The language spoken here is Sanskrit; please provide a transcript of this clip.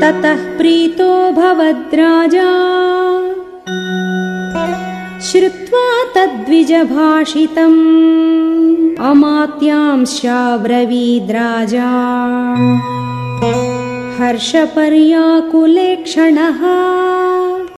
ततः प्रीतो भवद्राजा। श्रुत्वा तद्विजभाषितम्। भाषितम् अमात्यांश्च हर्षपर्याकुलेक्षणः